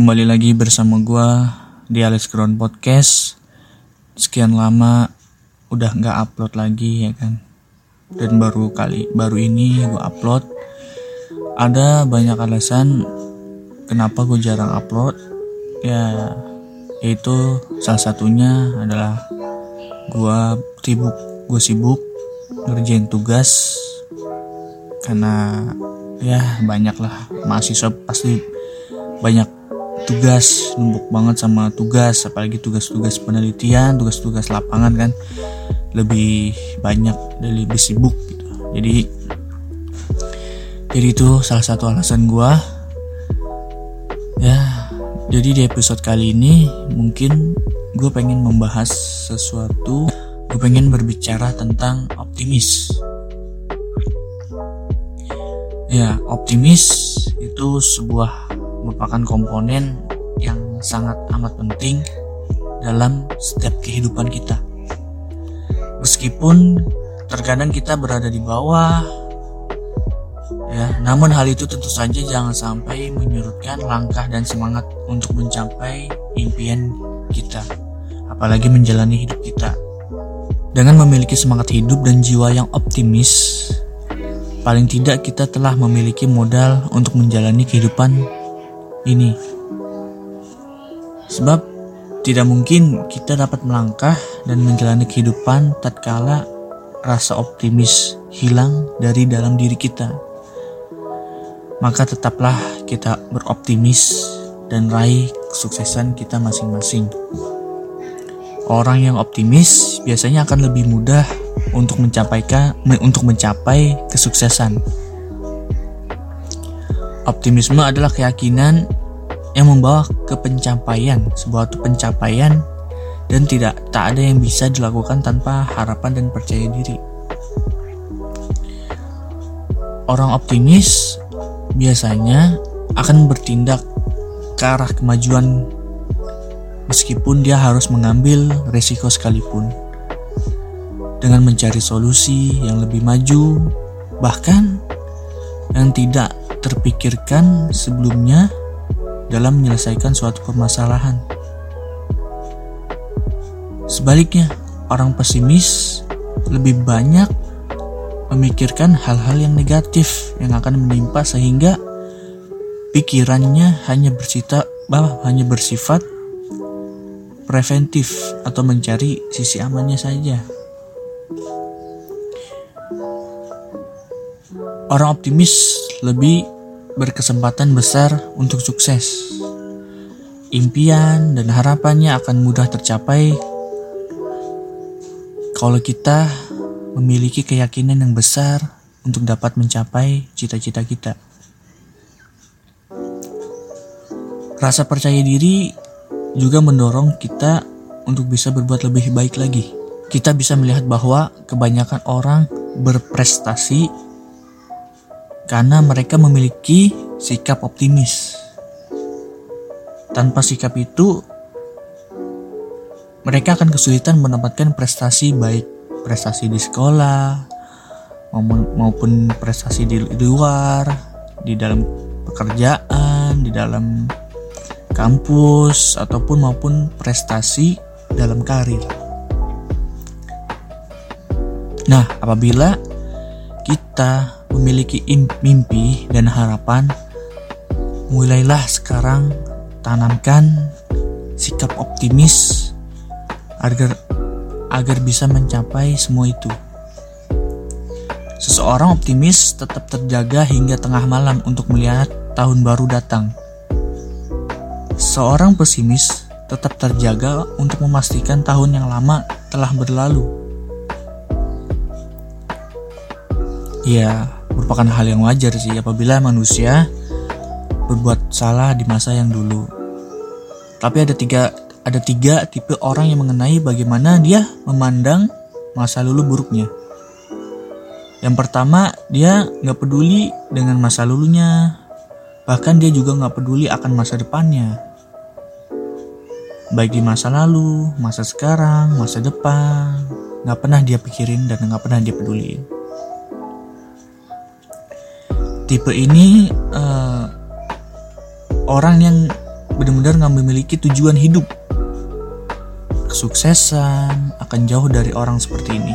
Kembali lagi bersama gua di Alex Ground Podcast. Sekian lama udah nggak upload lagi ya kan. Dan baru kali baru ini gua upload. Ada banyak alasan kenapa gue jarang upload. Ya, yaitu salah satunya adalah gua sibuk, gue sibuk ngerjain tugas karena ya banyak lah mahasiswa pasti banyak tugas numpuk banget sama tugas apalagi tugas-tugas penelitian tugas-tugas lapangan kan lebih banyak dan lebih sibuk gitu. Jadi jadi itu salah satu alasan gua. Ya jadi di episode kali ini mungkin gue pengen membahas sesuatu gue pengen berbicara tentang optimis. Ya, optimis itu sebuah merupakan komponen yang sangat amat penting dalam setiap kehidupan kita. Meskipun terkadang kita berada di bawah, ya, namun hal itu tentu saja jangan sampai menyurutkan langkah dan semangat untuk mencapai impian kita, apalagi menjalani hidup kita. Dengan memiliki semangat hidup dan jiwa yang optimis, paling tidak kita telah memiliki modal untuk menjalani kehidupan ini. Sebab tidak mungkin kita dapat melangkah dan menjalani kehidupan tatkala rasa optimis hilang dari dalam diri kita. Maka tetaplah kita beroptimis dan raih kesuksesan kita masing-masing. Orang yang optimis biasanya akan lebih mudah untuk mencapai untuk mencapai kesuksesan. Optimisme adalah keyakinan yang membawa ke pencapaian sebuah pencapaian dan tidak tak ada yang bisa dilakukan tanpa harapan dan percaya diri. Orang optimis biasanya akan bertindak ke arah kemajuan meskipun dia harus mengambil resiko sekalipun dengan mencari solusi yang lebih maju, bahkan yang tidak terpikirkan sebelumnya dalam menyelesaikan suatu permasalahan. Sebaliknya, orang pesimis lebih banyak memikirkan hal-hal yang negatif yang akan menimpa sehingga pikirannya hanya bersifat hanya bersifat preventif atau mencari sisi amannya saja. Orang optimis lebih berkesempatan besar untuk sukses. Impian dan harapannya akan mudah tercapai kalau kita memiliki keyakinan yang besar untuk dapat mencapai cita-cita kita. Rasa percaya diri juga mendorong kita untuk bisa berbuat lebih baik lagi. Kita bisa melihat bahwa kebanyakan orang berprestasi karena mereka memiliki sikap optimis. Tanpa sikap itu, mereka akan kesulitan mendapatkan prestasi baik prestasi di sekolah maupun prestasi di luar, di dalam pekerjaan, di dalam kampus ataupun maupun prestasi dalam karir. Nah, apabila kita memiliki mimpi dan harapan, mulailah sekarang tanamkan sikap optimis agar agar bisa mencapai semua itu. Seseorang optimis tetap terjaga hingga tengah malam untuk melihat tahun baru datang. Seorang pesimis tetap terjaga untuk memastikan tahun yang lama telah berlalu. Ya, merupakan hal yang wajar sih apabila manusia berbuat salah di masa yang dulu. Tapi ada tiga ada tiga tipe orang yang mengenai bagaimana dia memandang masa lalu buruknya. Yang pertama, dia nggak peduli dengan masa lulunya, bahkan dia juga nggak peduli akan masa depannya. Baik di masa lalu, masa sekarang, masa depan, nggak pernah dia pikirin dan nggak pernah dia peduliin tipe ini uh, orang yang benar-benar nggak memiliki tujuan hidup. Kesuksesan akan jauh dari orang seperti ini.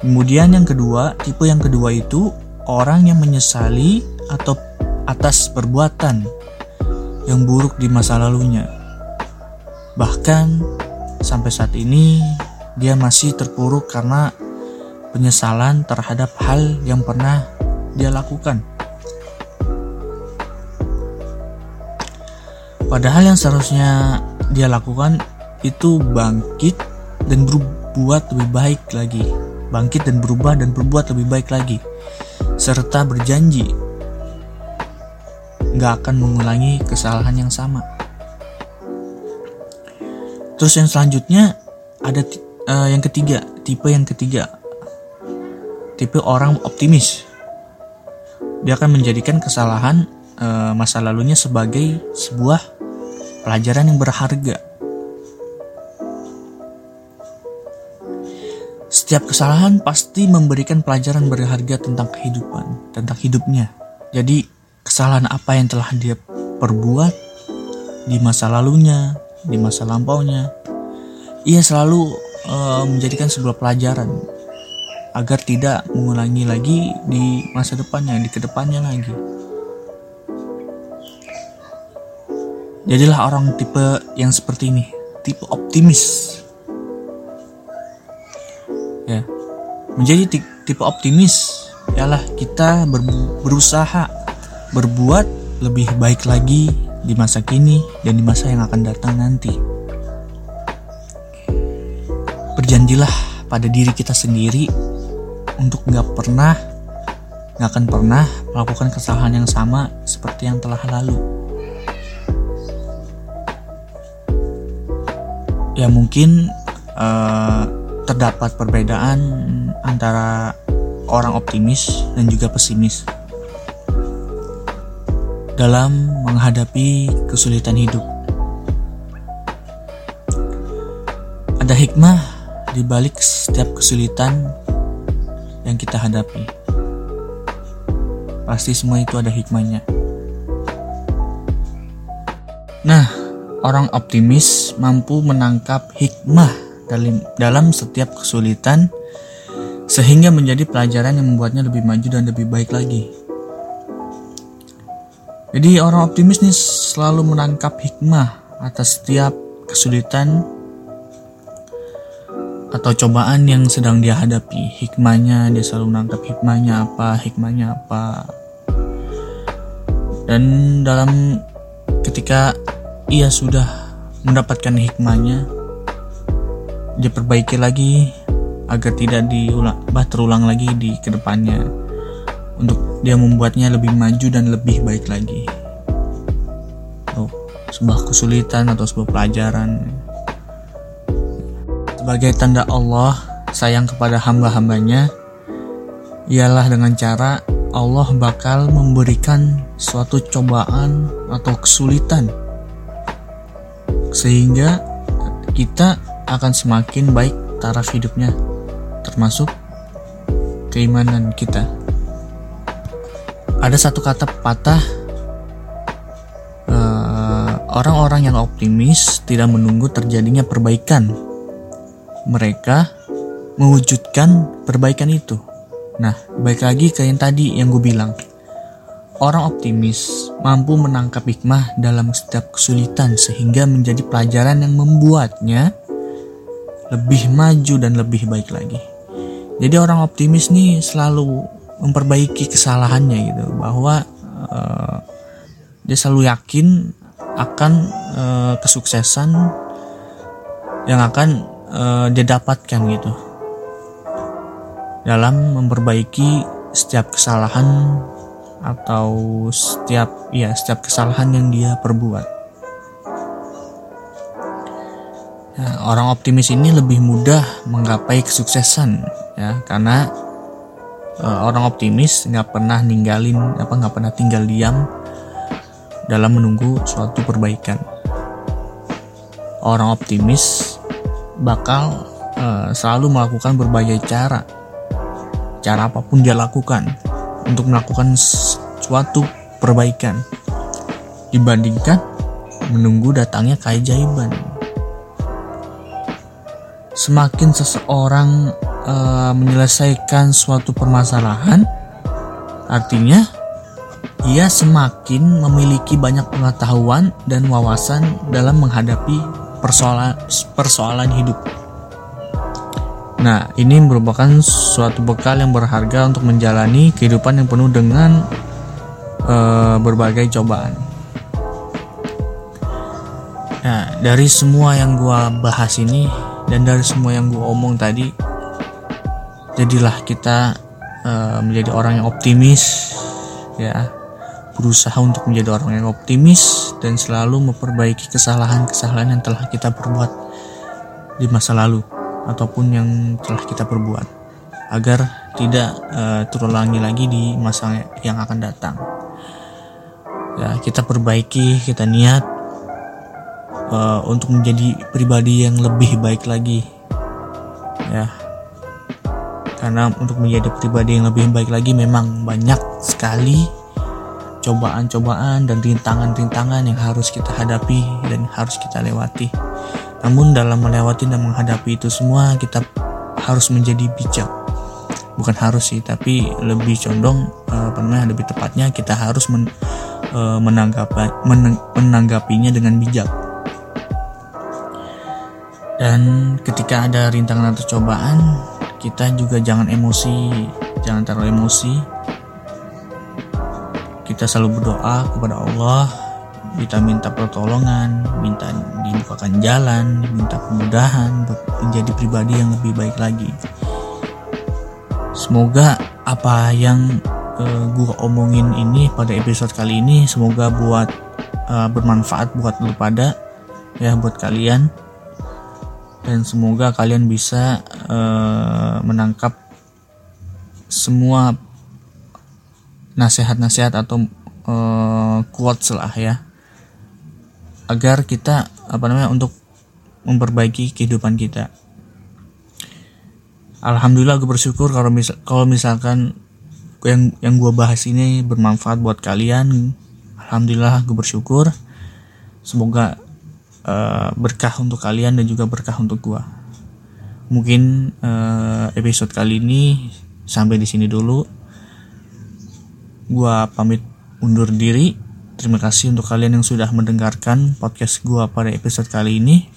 Kemudian yang kedua, tipe yang kedua itu orang yang menyesali atau atas perbuatan yang buruk di masa lalunya. Bahkan sampai saat ini dia masih terpuruk karena penyesalan terhadap hal yang pernah dia lakukan. Padahal yang seharusnya dia lakukan itu bangkit dan berbuat lebih baik lagi. Bangkit dan berubah dan berbuat lebih baik lagi. Serta berjanji nggak akan mengulangi kesalahan yang sama. Terus yang selanjutnya ada uh, yang ketiga, tipe yang ketiga. Tipe orang optimis. Dia akan menjadikan kesalahan uh, masa lalunya sebagai sebuah pelajaran yang berharga. Setiap kesalahan pasti memberikan pelajaran berharga tentang kehidupan, tentang hidupnya. Jadi, kesalahan apa yang telah dia perbuat di masa lalunya, di masa lampaunya, ia selalu uh, menjadikan sebuah pelajaran agar tidak mengulangi lagi di masa depannya, di ke depannya lagi. Jadilah orang tipe yang seperti ini, tipe optimis. Ya. Menjadi tipe optimis ialah kita ber berusaha berbuat lebih baik lagi di masa kini dan di masa yang akan datang nanti. Berjanjilah pada diri kita sendiri untuk nggak pernah, nggak akan pernah melakukan kesalahan yang sama seperti yang telah lalu. ya mungkin uh, terdapat perbedaan antara orang optimis dan juga pesimis dalam menghadapi kesulitan hidup. Ada hikmah di balik setiap kesulitan yang kita hadapi. Pasti semua itu ada hikmahnya. Nah, Orang optimis mampu menangkap hikmah dalam, dalam setiap kesulitan sehingga menjadi pelajaran yang membuatnya lebih maju dan lebih baik lagi. Jadi orang optimis nih selalu menangkap hikmah atas setiap kesulitan atau cobaan yang sedang dia hadapi. Hikmahnya dia selalu menangkap hikmahnya apa, hikmahnya apa. Dan dalam ketika ia sudah mendapatkan hikmahnya diperbaiki lagi agar tidak diulang bah terulang lagi di ke depannya untuk dia membuatnya lebih maju dan lebih baik lagi oh, sebuah kesulitan atau sebuah pelajaran sebagai tanda Allah sayang kepada hamba-hambanya ialah dengan cara Allah bakal memberikan suatu cobaan atau kesulitan. Sehingga kita akan semakin baik taraf hidupnya termasuk keimanan kita. Ada satu kata patah eh, orang-orang yang optimis tidak menunggu terjadinya perbaikan mereka mewujudkan perbaikan itu nah baik lagi ke yang tadi yang gue bilang Orang optimis mampu menangkap hikmah dalam setiap kesulitan sehingga menjadi pelajaran yang membuatnya lebih maju dan lebih baik lagi. Jadi orang optimis nih selalu memperbaiki kesalahannya gitu bahwa uh, dia selalu yakin akan uh, kesuksesan yang akan uh, dia dapatkan gitu dalam memperbaiki setiap kesalahan atau setiap ya setiap kesalahan yang dia perbuat. Nah, orang optimis ini lebih mudah menggapai kesuksesan ya karena uh, orang optimis nggak pernah ninggalin apa nggak pernah tinggal diam dalam menunggu suatu perbaikan. Orang optimis bakal uh, selalu melakukan berbagai cara, cara apa pun dia lakukan untuk melakukan suatu perbaikan dibandingkan menunggu datangnya keajaiban. Semakin seseorang uh, menyelesaikan suatu permasalahan, artinya ia semakin memiliki banyak pengetahuan dan wawasan dalam menghadapi persoalan persoalan hidup. Nah, ini merupakan suatu bekal yang berharga untuk menjalani kehidupan yang penuh dengan uh, berbagai cobaan. Nah, dari semua yang gue bahas ini dan dari semua yang gue omong tadi, jadilah kita uh, menjadi orang yang optimis, ya, berusaha untuk menjadi orang yang optimis dan selalu memperbaiki kesalahan-kesalahan yang telah kita perbuat di masa lalu ataupun yang telah kita perbuat agar tidak uh, terulangi lagi di masa yang akan datang. Ya, kita perbaiki, kita niat uh, untuk menjadi pribadi yang lebih baik lagi. Ya. Karena untuk menjadi pribadi yang lebih baik lagi memang banyak sekali cobaan-cobaan dan rintangan-rintangan yang harus kita hadapi dan harus kita lewati. Namun dalam melewati dan menghadapi itu semua kita harus menjadi bijak. Bukan harus sih, tapi lebih condong uh, apa lebih tepatnya kita harus men, uh, menanggapi men, menanggapinya dengan bijak. Dan ketika ada rintangan atau cobaan, kita juga jangan emosi, jangan terlalu emosi. Kita selalu berdoa kepada Allah kita minta pertolongan, minta dibukakan jalan, minta kemudahan menjadi pribadi yang lebih baik lagi. Semoga apa yang uh, eh, gue omongin ini pada episode kali ini semoga buat uh, bermanfaat buat lu pada ya buat kalian dan semoga kalian bisa uh, menangkap semua nasihat-nasihat atau uh, quotes lah ya agar kita apa namanya untuk memperbaiki kehidupan kita. Alhamdulillah gue bersyukur kalau misal kalau misalkan yang yang gue bahas ini bermanfaat buat kalian. Alhamdulillah gue bersyukur. Semoga uh, berkah untuk kalian dan juga berkah untuk gue. Mungkin uh, episode kali ini sampai di sini dulu. Gue pamit undur diri. Terima kasih untuk kalian yang sudah mendengarkan podcast gua pada episode kali ini.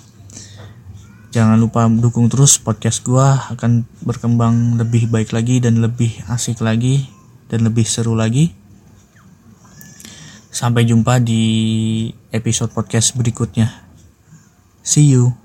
Jangan lupa dukung terus podcast gua akan berkembang lebih baik lagi dan lebih asik lagi dan lebih seru lagi. Sampai jumpa di episode podcast berikutnya. See you.